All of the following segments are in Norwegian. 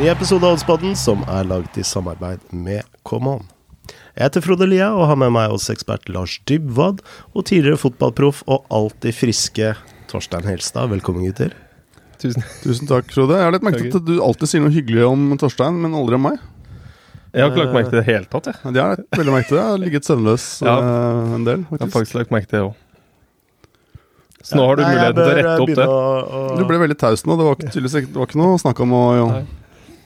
Ny episode av Oddspodden som er laget i samarbeid med Common. Jeg heter Frode Lia og har med meg oddsekspert Lars Dybwad og tidligere fotballproff og alltid friske Torstein Helstad. Velkommen, gutter. Tusen. Tusen takk, Frode. Jeg har litt merket at du alltid sier noe hyggelig om Torstein, men aldri om meg. Jeg har ikke lagt merke til det i det hele tatt. Jeg. Jeg har veldig merke til. det. Jeg har ligget søvnløs Ja. eh, en del, jeg har faktisk. faktisk lagt merke til det òg. Så nå har du Nei, muligheten til å rette opp det. Å, å, Du ble veldig taus nå. Det var ikke, det var ikke noe snakk om å ja.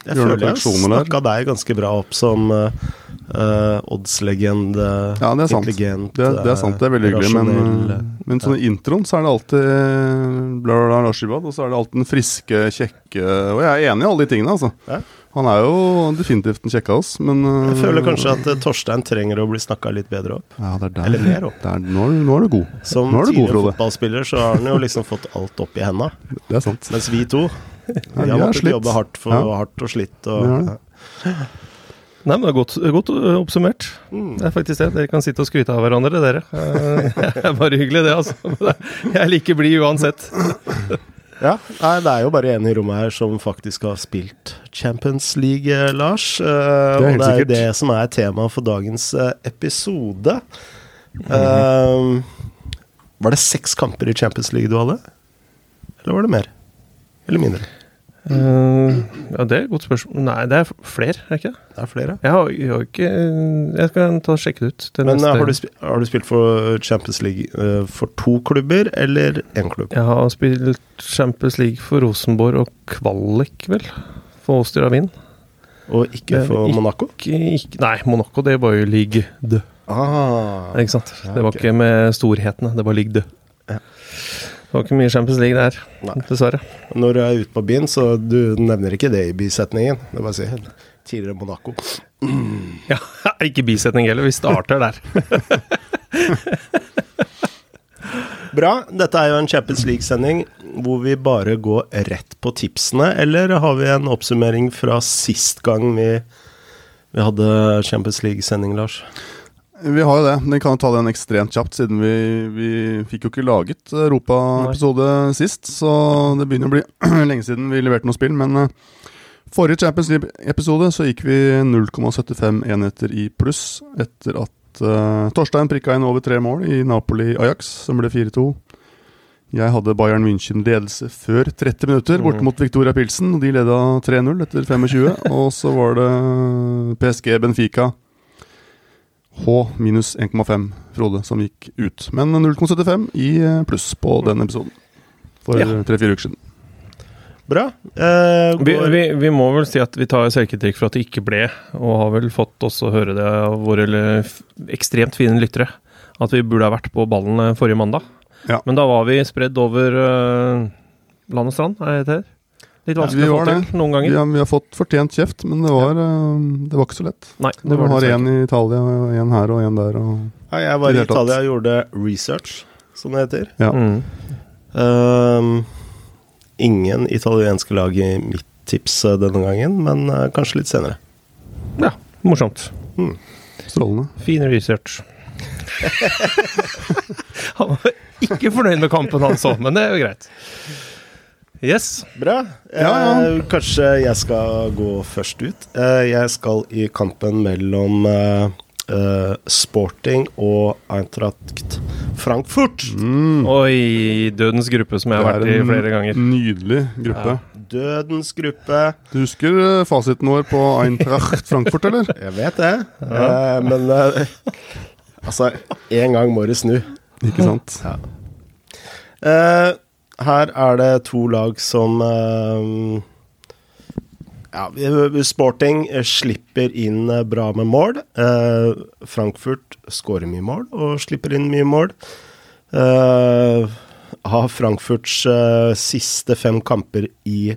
Jeg føler jeg snakka deg ganske bra opp som uh, oddslegende. Ja, det er sant. Intelligent. Det, det er sant, det er veldig hyggelig. Men, eh, men sånn i introen så er det alltid bla, bla, Lars og så er det alltid den friske, kjekke Og jeg er enig i alle de tingene, altså. Ja. Han er jo definitivt den kjekke av oss, men uh, Jeg føler kanskje at eh, Torstein trenger å bli snakka litt bedre opp. ja, det er der. Eller mer opp. Det er, nå, er nå er du god. Som er tidligere fotballspiller så har han jo liksom fått alt opp i henda. Mens vi to vi vi har måttet jobbe hardt, for, Ja. hardt og slitt. Og, ja. Nei, men det er godt, godt oppsummert. Mm. Det er faktisk det. Dere kan sitte og skryte av hverandre, dere. Eh, Det er bare hyggelig, det, altså. Jeg er like blid uansett. Ja, nei, det er jo bare en i rommet her som faktisk har spilt Champions League, eh, Lars. Det er helt det er sikkert. det som er temaet for dagens episode. episode. Um, var det seks kamper i Champions League du hadde? Eller var det mer? Eller mindre? Uh, ja, det er et godt spørsmål. Nei, det er flere, er det ikke det? Det er flere. Jeg har, jeg har ikke Jeg skal ta og sjekke det ut. Men neste- eh, har, du spilt, har du spilt for Champions League uh, for to klubber eller én klubb? Jeg har spilt Champions League for Rosenborg og kvalik, vel. For Åster Wien. Og ikke for ikke- Monaco? Ikke, nei, Monaco det var jo league de. Ah, Ikke sant? Ja, Det var ikke med storhetene, det var league de. Ja. Det var ikke mye Champions League der, Nei. dessverre. Når du er ute på byen, så du nevner ikke det i bisetningen. Det er bare å si tidligere Monaco. Ja, ikke bisetning heller, vi starter der. Bra. Dette er jo en Champions League-sending hvor vi bare går rett på tipsene, eller har vi en oppsummering fra sist gang vi, vi hadde Champions League-sending, Lars? Vi har jo det. Vi kan jo ta den ekstremt kjapt, siden vi, vi fikk jo ikke laget Europa-episode sist. Så det begynner å bli lenge siden vi leverte noe spill. Men eh, forrige Champions League-episode så gikk vi 0,75 enheter i pluss etter at uh, Torstein prikka inn over tre mål i Napoli-Ajax, som ble 4-2. Jeg hadde Bayern München ledelse før 30 minutter, borte mot Victoria Pilsen. og De leda 3-0 etter 25. og så var det PSG Benfica. H minus 1,5 Frode som gikk ut. Men 0,75 i eh, pluss på den episoden. For Ja. tre-fire uker siden. Bra. Eh, Vi, vi, vi må vel si at vi tar selvkritikk for at det ikke ble, og har vel fått også høre det av våre ekstremt fine lyttere, at vi burde ha vært på ballen eh, forrige mandag. Ja. Men da var vi spredd over uh, land og strand, er det det heter? Litt vanskelig vi å var få det. til noen Vi ganger. har, vi har fått fortjent kjeft, men det var, eh, det var ikke så lett. Nei, Det var var har én i Italia, én her og én der. Og, ja, jeg var i. Italia og gjorde research, som det heter. ja. Mm. Ehm, ingen italienske lag i mitt tips eh, denne gangen, men uh, kanskje litt senere. Ja, morsomt. Strålende. Fin research. Han var ikke fornøyd med kampen han så, men det er jo greit. Yes. Bra. Ja, ja. Eh, kanskje jeg skal gå først ut. Eh, jeg skal i kampen mellom eh, eh, Sporting og Eintracht Frankfurt. Mm. Oi, dødens gruppe som jeg har vært i er flere ganger. Nydelig gruppe. Dødens gruppe. Du husker eh, fasiten vår på Eintracht Frankfurt, eller? Jeg vet det, eh, men eh, Altså, én gang må det snu. Ikke sant? Eh, her er det to lag som eh, ja, Sporting eh, slipper inn eh, bra med mål. Frankfurt skårer mye mål og slipper inn mye mål. Av Frankfurts siste fem kamper i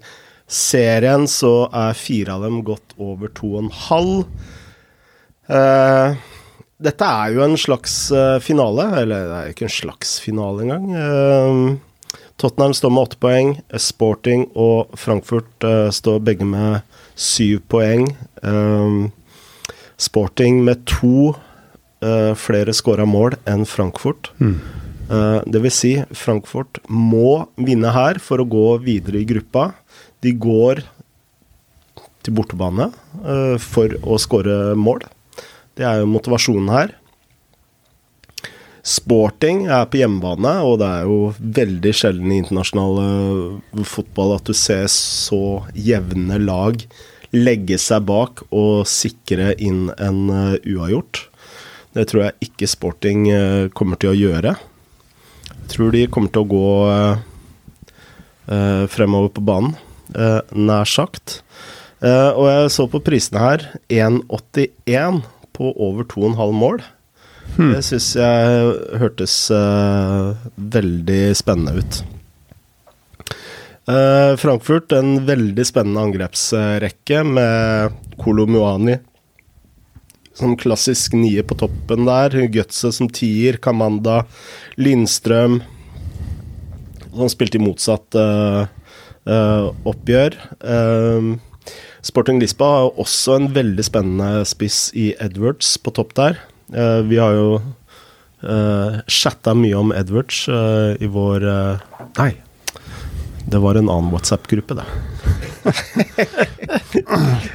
serien, så er fire av dem gått over to og en halv. Dette er jo en slags finale, eller det er ikke en slags finale engang. Tottenham står med åtte poeng. Sporting og Frankfurt uh, står begge med syv poeng. Um, Sporting med to uh, flere skåra mål enn Frankfurt. Eh, det vil si, Frankfurt må vinne her for å gå videre i gruppa. De går til bortebane for å skåre mål. Det er jo motivasjonen her. Sporting er på hjemmebane, og det er jo veldig sjelden i internasjonal eh, fotball at du ser så jevne lag legge seg bak og sikre inn en uh, uavgjort. Det tror jeg ikke Sporting uh, kommer til å gjøre. Jeg tror de kommer til å gå fremover på banen, nær sagt. og jeg så på prisene her. 1,81 på over 2,5 mål. Hmm. Det syns jeg hørtes veldig spennende ut. Uh, Frankfurt, en veldig spennende angrepsrekke med Kolomuani som klassisk nye på toppen der. Gutse som tier, Kamanda, Lindstrøm Som spilte i motsatt uh, uh, oppgjør. Sporting Lisba har også en veldig spennende spiss i Edwards på topp der. Vi har jo uh, chatta mye om Edwards i vår Nei, det var en annen WhatsApp-gruppe, det.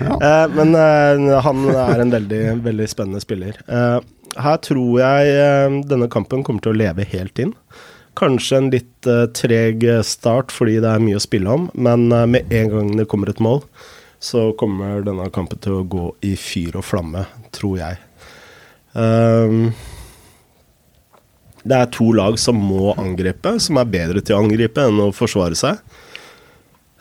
ja. eh, men eh, han er en veldig, veldig spennende spiller. Eh, her tror jeg eh, denne kampen kommer til å leve helt inn. Kanskje en litt eh, treg start fordi det er mye å spille om, men eh, med en gang det kommer et mål, så kommer denne kampen til å gå i fyr og flamme, tror jeg. Um, det er to lag som må angripe, som er bedre til å angripe enn å forsvare seg.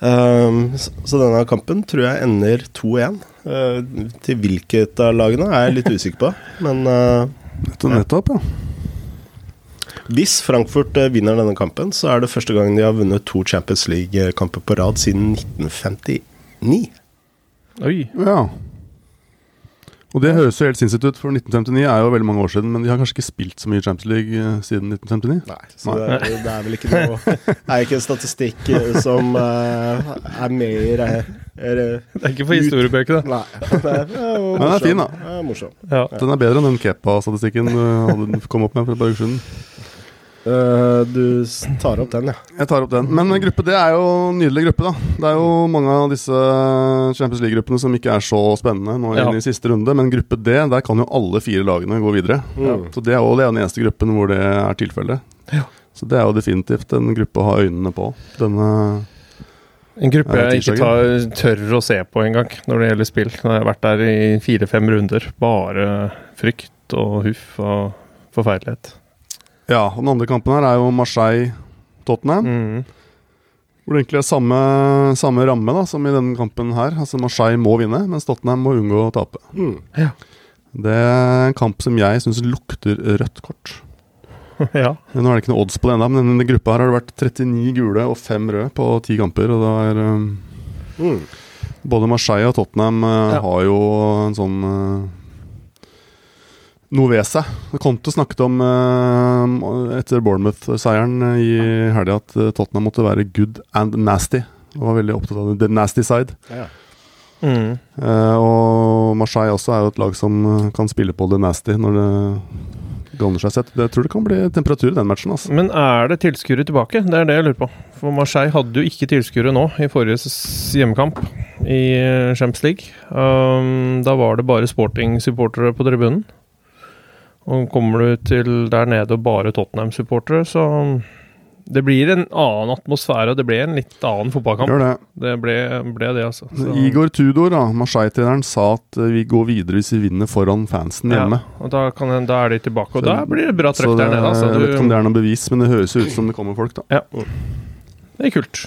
Um, så denne kampen tror jeg ender 2-1. Uh, eh, til hvilket av lagene er jeg litt usikker på, men uh, Nettopp, ja. Hvis Frankfurt uh, vinner denne kampen, så er det første gang de har vunnet to Champions League-kamper på rad siden 1959. Oi. Ja. Og det høres jo helt sinnssykt ut, for 1959 er jo veldig mange år siden, men de har kanskje ikke spilt så mye Champions League eh, siden 1959? Nei, så Nei. Det, det, er vel ikke noe Det er ikke en statistikk eh, som uh, er mer er, er, Det er ikke for historiebøkene? Nei. Det er, det er, den er fin, da. Det er morsom. Ja. Den er bedre enn den Kepa-statistikken du kom opp med for et par uker siden. Uh, du tar opp den, ja. Jeg tar opp den. Men gruppe D er jo en nydelig gruppe, da. Det er jo mange av disse Champions League-gruppene som ikke er så spennende nå ja. i siste runde, men gruppe D, der kan jo alle fire lagene gå videre. Ja. Så det er jo den eneste gruppen hvor det er tilfellet. Ja. Så det er jo definitivt en gruppe å ha øynene på. Denne en gruppe jeg ikke tar, tør å se på engang når det gjelder spill. Når jeg har vært der i fire-fem runder. Bare frykt og huff og forferdelighet. Ja, og den andre kampen her er jo Marseille-Tottenham. Mm. Hvor det egentlig er samme, samme, ramme da, som i denne kampen her. Altså Marseille må vinne, mens Tottenham må unngå å tape. Mm. Ja. Det er en kamp som jeg syns lukter rødt kort. ja. Nå er det ikke noe odds på det ennå, men i denne gruppa her har det vært 39 gule og 5 røde på 10 kamper. Og det er um, mm. Både Marseille og Tottenham uh, ja. har jo en sånn uh, noe ved seg. Conte snakket om uh, etter Bournemouth-seieren i helga at eh, Tottenham måtte være good and nasty. Og var veldig opptatt av the nasty side. Ja. Mm. Og Marseille også er jo et lag som kan spille på the nasty når det gagner seg sett. Jeg tror det kan bli temperatur i den matchen. Altså. Men er det tilskuere tilbake? Det er det jeg lurer på. For Marseille hadde jo ikke tilskuere nå i forrige hjemmekamp i Champions League. Um, da var det bare sporting-supportere på tribunen. Og kommer du til der nede og bare Tottenham-supportere, så det blir en annen atmosfære, og det ble en litt annen fotballkamp. Gjør det. Det ble, ble det, altså. Så. Igor Tudor, da, Marseille-treneren, sa at eh, vi går videre hvis vi vinner foran fansen hjemme. Ja, og da, kan, da er de tilbake, og så, da blir det bra trøkk der nede. Altså. Jeg vet ikke om det er noe bevis, men det høres ut som det kommer folk, da. Ja. Det er kult.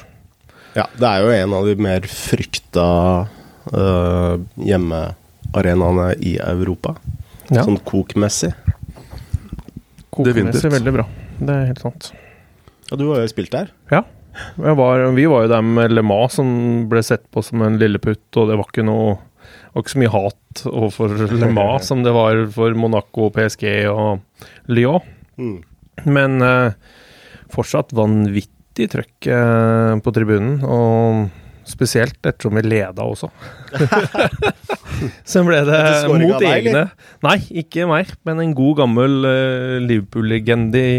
Ja, det er jo en av de mer frykta uh, hjemmearenaene i Europa. Ja. Sånn kokmessig. Kokmessig veldig bra. Det er helt sant. Ja, du har jo spilt der? Ja. Var, vi var jo der med LMA, som ble sett på som en lilleputt, og det var ikke noe var ikke så mye hat overfor LMA som det var for Monaco, PSG og Lyon. Mm. Men eh, fortsatt vanvittig trøkk eh, på tribunen. Og Spesielt ettersom vi leda også. Så ble det mot egne Nei, ikke meg, men en god gammel uh, Liverpool-legende i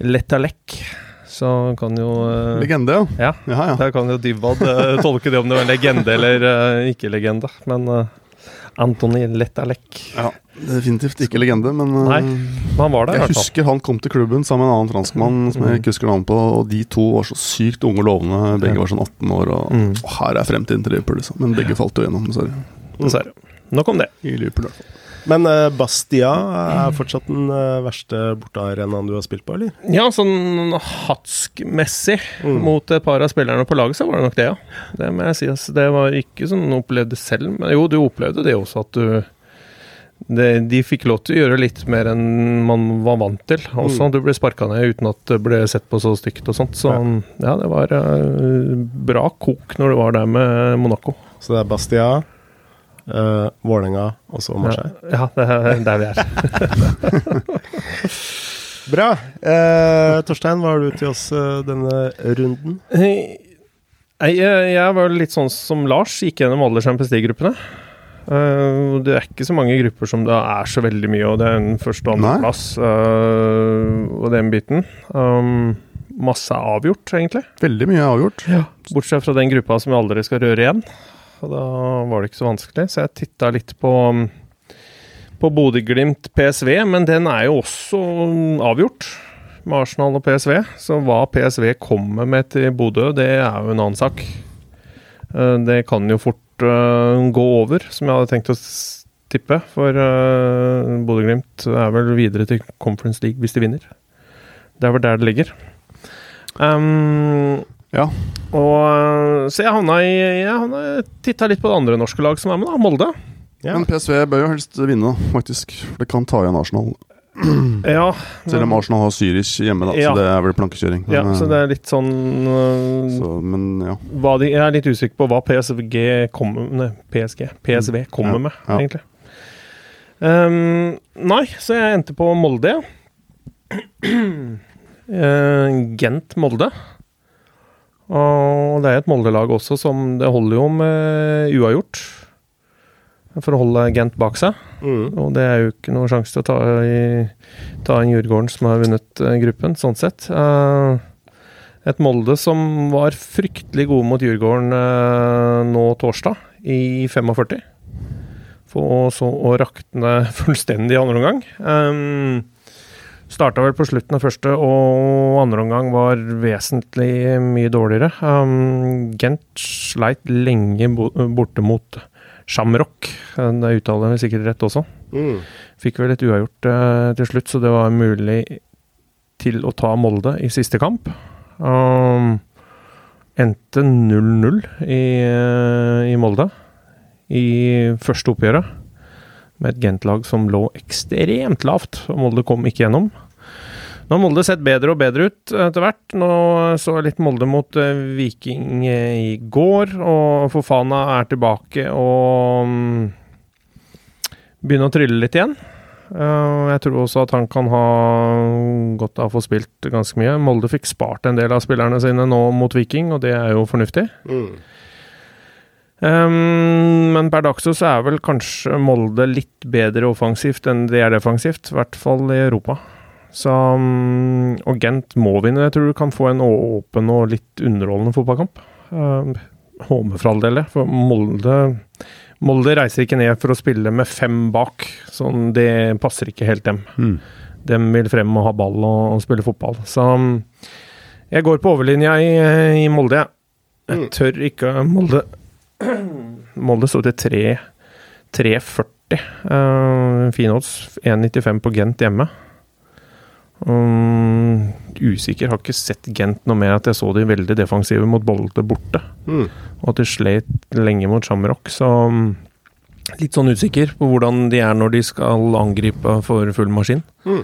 Letalek så kan jo uh, Legende, ja. Ja. Ja, ja. Der kan jo Dybwad uh, tolke det om det var en legende eller ikke legende. Men Antony Letalek ja. Definitivt ikke legende, men Nei, Men han var der, jeg husker han kom til klubben sammen med en annen franskmann som jeg ikke husker navnet på, og de to var så sykt unge og lovende. Begge var sånn 18 år, og, Mm. og her er fremtiden til Liverpool, liksom. Men begge falt jo gjennom, dessverre. Dessverre. Nok om det. I Liverpool, i hvert fall. Men eh, Bastia er fortsatt den eh, verste bortearenaen du har spilt på, eller? Ja, sånn hatsk-messig Mm. mot et par av spillerne på laget, så var det nok det, ja. Det må jeg si. Altså, det var ikke sånn du opplevde selv, men jo, du opplevde det også, at du det, De fikk lov til å gjøre litt mer enn man var vant til. Også Mm. Du ble sparka ned uten at det ble sett på så stygt og sånt. Så ja, det var eh, bra kok når du var der med Monaco. Så det er Bastia, uh, Vålerenga og så Marseille. Ja, det er der vi er. Bra. Eh, Torstein, hva har du til oss eh, denne runden? Nei, jeg, jeg var litt sånn som Lars, gikk gjennom alle Champions League-gruppene. Uh, det er ikke så mange grupper som det er så veldig mye, og det er en første- og andreplass uh, og den biten. Um, masse er avgjort, egentlig. Veldig mye er avgjort. Bortsett fra den gruppa som vi aldri skal røre igjen. Og da var det ikke så vanskelig, så jeg titta litt på på Bodø-Glimt PSV, men den er jo også avgjort med Arsenal og PSV. Så hva PSV kommer med til Bodø, det er jo en annen sak. Eh, Det kan jo fort eh, gå over, som jeg hadde tenkt å tippe. For uh, Bodø-Glimt er vel videre til Conference League hvis de vinner. Det er vel der det ligger. Um, Ja. og, eh, så jeg havna i Jeg titta litt på det andre norske lag som er med, da. Molde. Ja. Men PSV bør jo helst vinne, faktisk. Det kan ta igjen Arsenal. Ja, Selv om Arsenal har Zürich hjemme, da, Ja. så det er vel plankekjøring. Men, ja, så det er litt sånn øh, så, men ja. hva de, Jeg er litt usikker på hva PSG kommer Nei, PSG. PSV kommer Ja, med, ja. egentlig. Um, nei, så jeg endte på Molde. Uh, Gent-Molde. Og det er et Molde-lag også som Det holder jo med uavgjort for å holde Gent bak seg. Mm. Og det er jo ikke noe sjanse til å ta, i, ta inn Djurgården, som har vunnet eh, gruppen, sånn sett. Eh, et Molde som var fryktelig gode mot Djurgården eh, nå torsdag, i 45. For så å rakne fullstendig i andre omgang. Um, Starta vel på slutten av første, og andre omgang var vesentlig mye dårligere. Um, Gent sleit lenge bo borte mot Shamrock. Det uttaler jeg sikkert rett også. Mm. Fikk vel et uavgjort uh, til slutt, så det var mulig til å ta Molde i siste kamp. Um, endte 0-0 i, eh, i Molde i første oppgjøret. Med et Gent-lag som lå ekstremt lavt, og Molde kom ikke gjennom. Nå har Molde sett bedre og bedre ut etter hvert. Nå så jeg litt Molde mot eh, Viking eh, i går, og Fofana er tilbake og mm, begynner å trylle litt igjen. Eh, jeg tror også at han kan ha godt av å få spilt ganske mye. Molde fikk spart en del av spillerne sine nå mot Viking, og det er jo fornuftig. Mm. Um, men per dags så er vel kanskje Molde litt bedre offensivt enn de er defensivt, i hvert fall i Europa. Så, um, og Gent må vinne. Jeg tror du kan få en åpen og litt underholdende fotballkamp. Um, Håme for all del det, for Molde Molde reiser ikke ned for å spille med fem bak. Sånn, det passer ikke helt dem. Mm. De vil frem og ha ball og, og spille fotball. Så um, jeg går på overlinja i, i Molde, jeg. Jeg Mm. tør ikke Molde Molde sto til 3 3,40. Uh, Fine odds. 1,95 på Gent hjemme. Um, usikker. Har ikke sett Gent noe mer at jeg så de veldig defensive mot Bolde borte. Mm. Og at de slet lenge mot Shamrock, så um, litt sånn usikker på hvordan de er når de skal angripe for full maskin. Mm.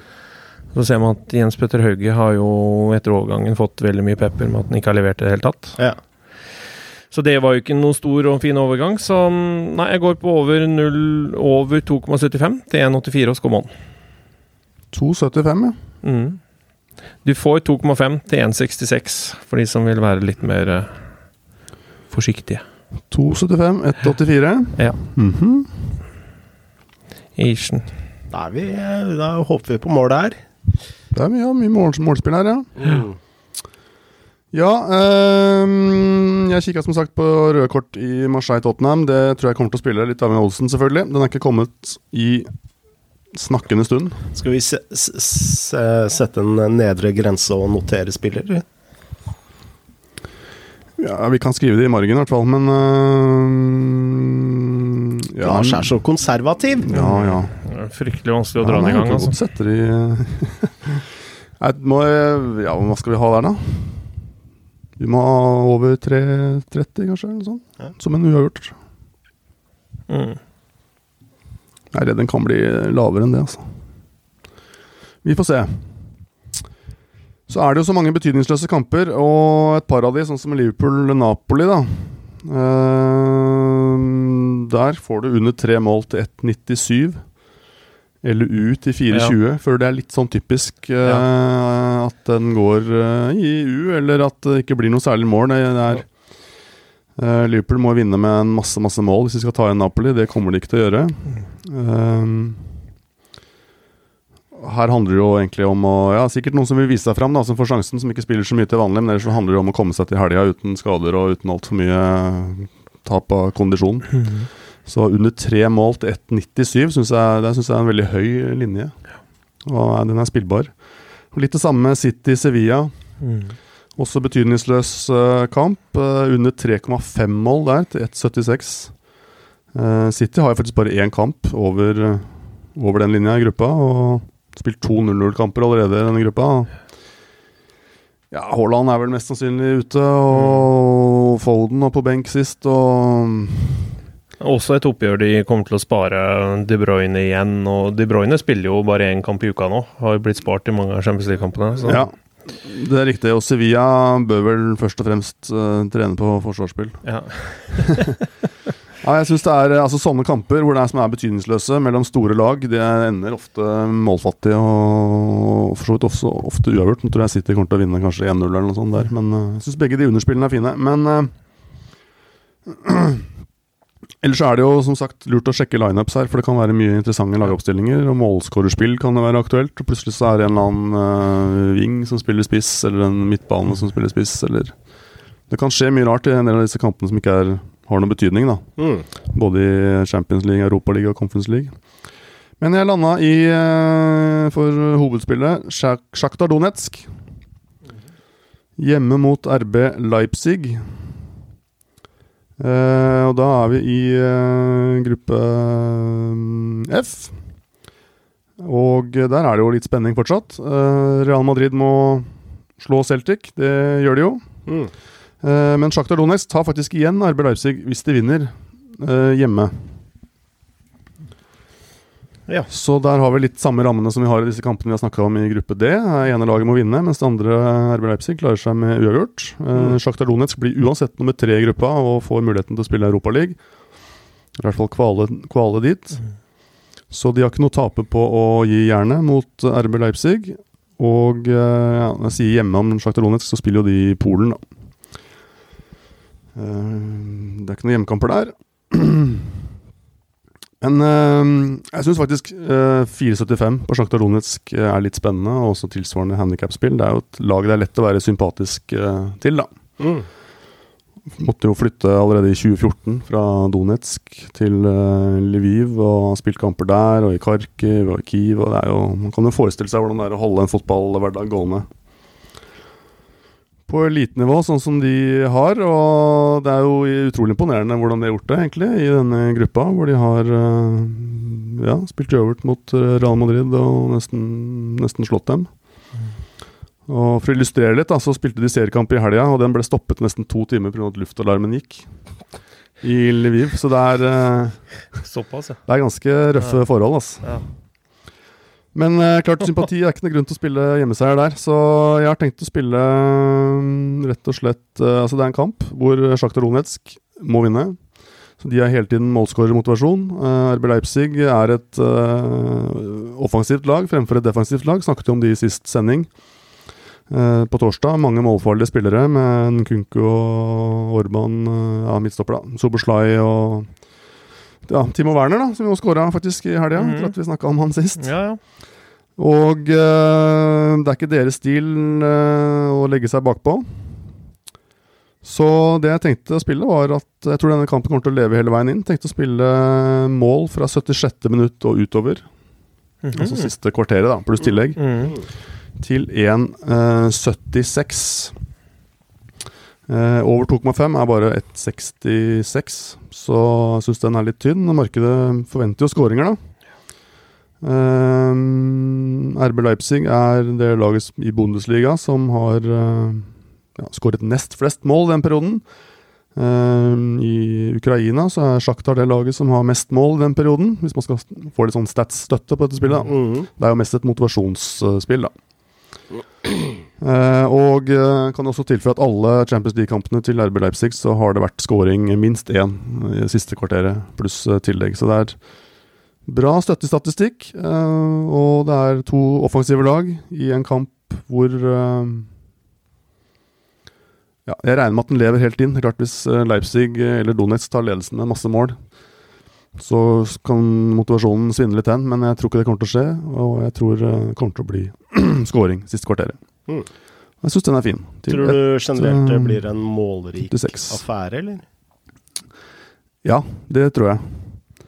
Så ser man at Jens Petter Hauge har jo etter overgangen fått veldig mye pepper med at han ikke har levert i det hele tatt. Ja. Så det var jo ikke noen stor og fin overgang. Så nei, jeg går på over 0, over 2,75 til 1,84 hos Common. 2,75, ja. Mm. Du får 2,5 til 1,66 for de som vil være litt mer uh, forsiktige. 2,75, 1,84. Ja. Mm -hmm. Isen. Da, er vi, da håper vi på mål der. Det er mye, mye mål, målspill her, ja. Mm. Ja, um, jeg kikka som sagt på røde kort i Marseille Tottenham. Det tror jeg kommer til å spille. Litt av med Olsen, selvfølgelig. Den er ikke kommet i snakkende stund. Skal vi se, se, sette en nedre grense og notere spiller? Ja, Vi kan skrive det i margen, i hvert fall, men uh, ja, Lars er så konservativ. Ja, ja. Det er fryktelig vanskelig å dra den i gang. Altså. Setter i må, Ja, hva skal vi ha der, da? Vi må ha over 3,30, kanskje? Eller noe sånt. Ja. Som en uavgjort. Mm. Jeg er redd den kan bli lavere enn det, altså. Vi får se. Så er det jo så mange betydningsløse kamper, og et par av de, sånn som Liverpool-Napoli, da. Uh, der får du under tre mål til 1,97. Eller ut i 4,20. Ja. For det er litt sånn typisk uh, ja. at den går uh, i U, eller at det ikke blir noe særlig mål. Det er, Liverpool må vinne med en masse masse mål hvis de skal ta igjen Napoli. Det kommer de ikke til å gjøre. Mm her handler det jo egentlig om å Ja, sikkert noen som vil vise seg fram, da, som får sjansen, som ikke spiller så mye til vanlig, men ellers så handler det om å komme seg til helga uten skader og uten altfor mye tap av kondisjon. Mm. Så under tre mål til 1,97 syns jeg, det synes jeg er en veldig høy linje. Og den er spillbar. Litt det samme med City-Sevilla. Mm. Også betydningsløs uh, kamp. Uh, under 3,5 mål der, til 1,76. Uh, City har jo faktisk bare én kamp over, over den linja i gruppa. og Spilt to 0-0-kamper allerede i denne gruppa. Ja, Haaland er vel mest sannsynlig ute, og mm. Foden var på benk sist, og Også et oppgjør de kommer til å spare De Bruyne igjen. Og De Bruyne spiller jo bare én kamp i uka nå. Har jo blitt spart i mange av Champions League-kampene. Ja, det er riktig. Og Sevilla bør vel først og fremst uh, trene på forsvarsspill. Ja. Ja, jeg synes det er altså, Sånne kamper hvor det er som er betydningsløse mellom store lag, det ender ofte målfattig og for så vidt også ofte uavgjort. Nå tror jeg City kommer til å vinne kanskje 1-0 eller noe sånt der. Men uh, jeg syns begge de underspillene er fine. Men uh, Ellers er det jo som sagt lurt å sjekke lineups her, for det kan være mye interessante lagoppstillinger. Og målskårerspill kan det være aktuelt. Og plutselig så er det en eller annen uh, wing som spiller spiss, eller en midtbane som spiller spiss, eller Det kan skje mye rart i en del av disse kampene som ikke er har noen betydning, da. Mm. Både i Champions League, Europa League og Conference League. Men jeg landa i, uh, for hovedspillet, Sjaktar Donetsk. Hjemme mot RB Leipzig. Uh, og da er vi i uh, gruppe F. Og der er det jo litt spenning fortsatt. Real Madrid må slå Celtic. Det gjør de jo. Mm. Men Sjaktar Donetsk tar faktisk igjen RB Leipzig hvis de vinner hjemme. Ja. Så der har vi litt samme rammene som vi har i disse kampene vi har snakka om i gruppe D. Det ene laget må vinne, mens det andre RB Leipzig klarer seg med uavgjort. Uh, mm. Sjaktar Donetsk blir uansett nummer tre i gruppa og får muligheten til å spille Europaliga. I hvert fall kvale, kvale dit. Mm. Så de har ikke noe å tape på å gi jernet mot RB Leipzig. Og ja, når jeg sier hjemme om Sjaktar Donetsk, så spiller jo de i Polen, da. Eh, det er ikke noen hjemmekamper der. Men øh, jeg syns faktisk øh, 4,75 på Sjakta Donetsk er litt spennende, og også tilsvarende handikapspill. Det er jo et lag det er lett å være sympatisk øh, til, da. Mm. Måtte jo flytte allerede i 2014 fra Donetsk til Lviv og har spilt kamper der, og i Kharkiv og i Kiev. Og det er jo, man kan jo forestille seg hvordan det er å holde en fotballhverdag gående på elitenivå, sånn som de har. Og det er jo utrolig imponerende hvordan de har gjort det, egentlig, i denne gruppa. Hvor de har eh, ja, spilt øvert mot eh, Real Madrid og nesten, nesten slått dem. Og For å illustrere litt, da, så spilte de seriekamp i helga, og den ble stoppet nesten to timer pga. at luftalarmen gikk. I Lviv. Så det er eh, Såpass, ja. Det er ganske røffe ja. forhold, altså. Ja. Men uh, klart sympati er ikke noe grunn til å spille hjemmeseier der. Så jeg har tenkt å spille um, rett og slett uh, Altså, det er en kamp hvor Sjakta Donetsk må vinne. Så De har hele tiden målskårermotivasjon. Uh, RB Leipzig er et offensivt lag fremfor et defensivt lag. Snakket jo om de i sist sending. På torsdag mange målfarlige spillere med Nkunku og Orban, ja, midtstopper. Soboslai og ja, Timo Werner, da, som jo skåra faktisk i helga. Mm. Etter at vi snakka om han sist. Ja, ja. Og uh, det er ikke deres stil uh, å legge seg bakpå. Så det jeg tenkte å spille, var at jeg tror denne kampen kommer til å leve hele veien inn. Tenkte å spille mål fra 76. minutt og utover. Mhm. Altså siste kvarteret, da, pluss tillegg. Mm. Til 1,76. Eh, over 2,5 er bare 1,66, så jeg syns den er litt tynn. Markedet forventer jo skåringer, da. Eh, RB Leipzig er det laget i Bundesliga som har eh, ja, skåret nest flest mål den perioden. Eh, I Ukraina så er Sjaktar det laget som har mest mål den perioden, hvis man skal få litt sånn stats-støtte på dette spillet. da. Mhm. Det er jo mest et motivasjonsspill, da. Eh, og eh, kan også tilføye at alle Champions League-kampene til RB Leipzig så har det vært scoring minst én i siste kvarteret, pluss eh, tillegg. Så det er bra støttestatistikk, og det er to offensive lag i en kamp hvor ja, Jeg regner med at den lever helt inn. Klart Hvis Leipzig eller Donetsk tar ledelsen med masse mål, så kan motivasjonen svinne litt hen, men jeg tror ikke det kommer til å skje. Og jeg tror det kommer til å bli scoring siste kvarteret. Mm. Jeg syns den er fin. Tror du generelt det eh, blir en målrik 56. affære, eller? Ja, det tror jeg.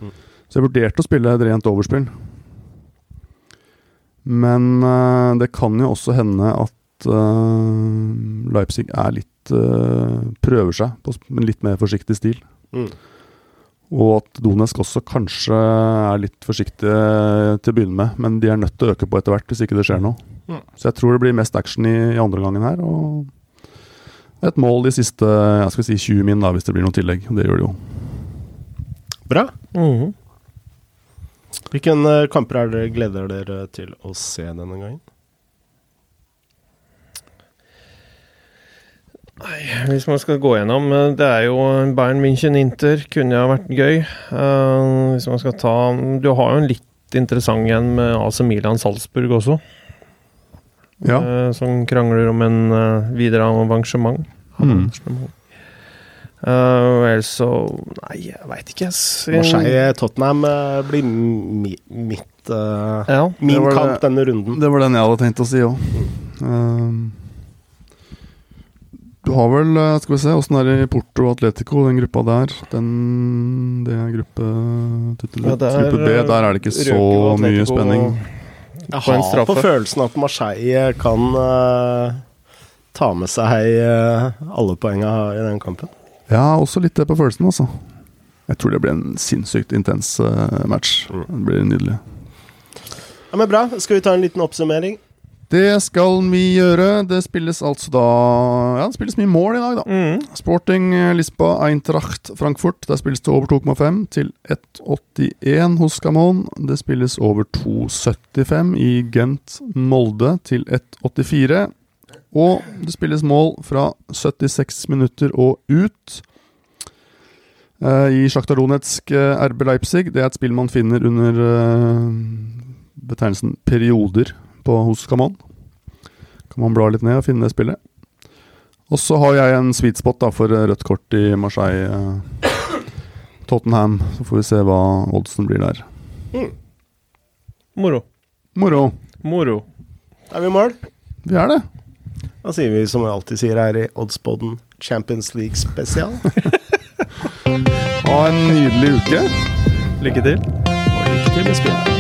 Mm. Så jeg vurderte å spille et rent overspill. Men uh, det kan jo også hende at uh, Leipzig er litt uh, Prøver seg på en litt mer forsiktig stil. Mm. Og at Donetsk også kanskje er litt forsiktige til å begynne med, men de er nødt til å øke på etter hvert hvis ikke det skjer noe. Mm. Så jeg tror det blir mest action i, i andre gangen her. Og et mål de siste jeg skal si 20 min, da, hvis det blir noe tillegg. Det gjør det jo. Bra. Mhm. Hvilke eh, kamper er dere gleder dere til å se denne gangen? Nei, hvis man skal gå gjennom eh, Det er jo Bayern München-Inter. Kunne ha vært gøy. Uh, hvis man skal ta Du har jo en litt interessant en med AC Milan-Salzburg også. Ja. Uh, som krangler om en uh, videre avansement. Mm. Uh, Eh, ellers så Nei, jeg veit ikke. Marseille-Tottenham uh, blir mi, mitt uh, Ja. Min kamp det- denne runden. Det var den jeg hadde tenkt å si òg. Du har vel eh, Skal vi se, åssen er det i Porto og Atletico, den gruppa der? Den Det er gruppe, Ja, det er, gruppe B. Der er det ikke så Røke mye spenning. Jeg på en har straffe. på følelsen at Marseille kan uh, ta med seg uh, alle poengene i den kampen. Ja, også litt det på følelsen, altså. Jeg tror det blir en sinnssykt intens uh, match. Mm. Det blir nydelig. Ja, men Bra. Skal vi ta en liten oppsummering? Det skal vi gjøre. Det spilles altså da Ja, det spilles mye mål i dag, da. Mm. Sporting eh, Lisboa, Eintracht Frankfurt. Der spilles det over 2,5 til 1,81 hos Camon. Det spilles over 2,75 i Gent Molde til 1,84. Og det spilles mål fra 76 minutter og ut. Eh, I Sjaktar Donetsk eh, RB Leipzig. Det er et spill man finner under betegnelsen perioder på, hos Kaman. Kan man bla litt ned og finne det spillet. Og så har jeg en sweet spot da, for eh, rødt kort i Marseille. eh, Tottenham. Så får vi se hva oddsen blir der. Moro. Moro. Moro. Er vi i mål? Vi er det. Da sier vi som vi alltid sier her i Oddspodden Champions League spesial. Ha en nydelig uke. Lykke til. Og lykke til med spillet.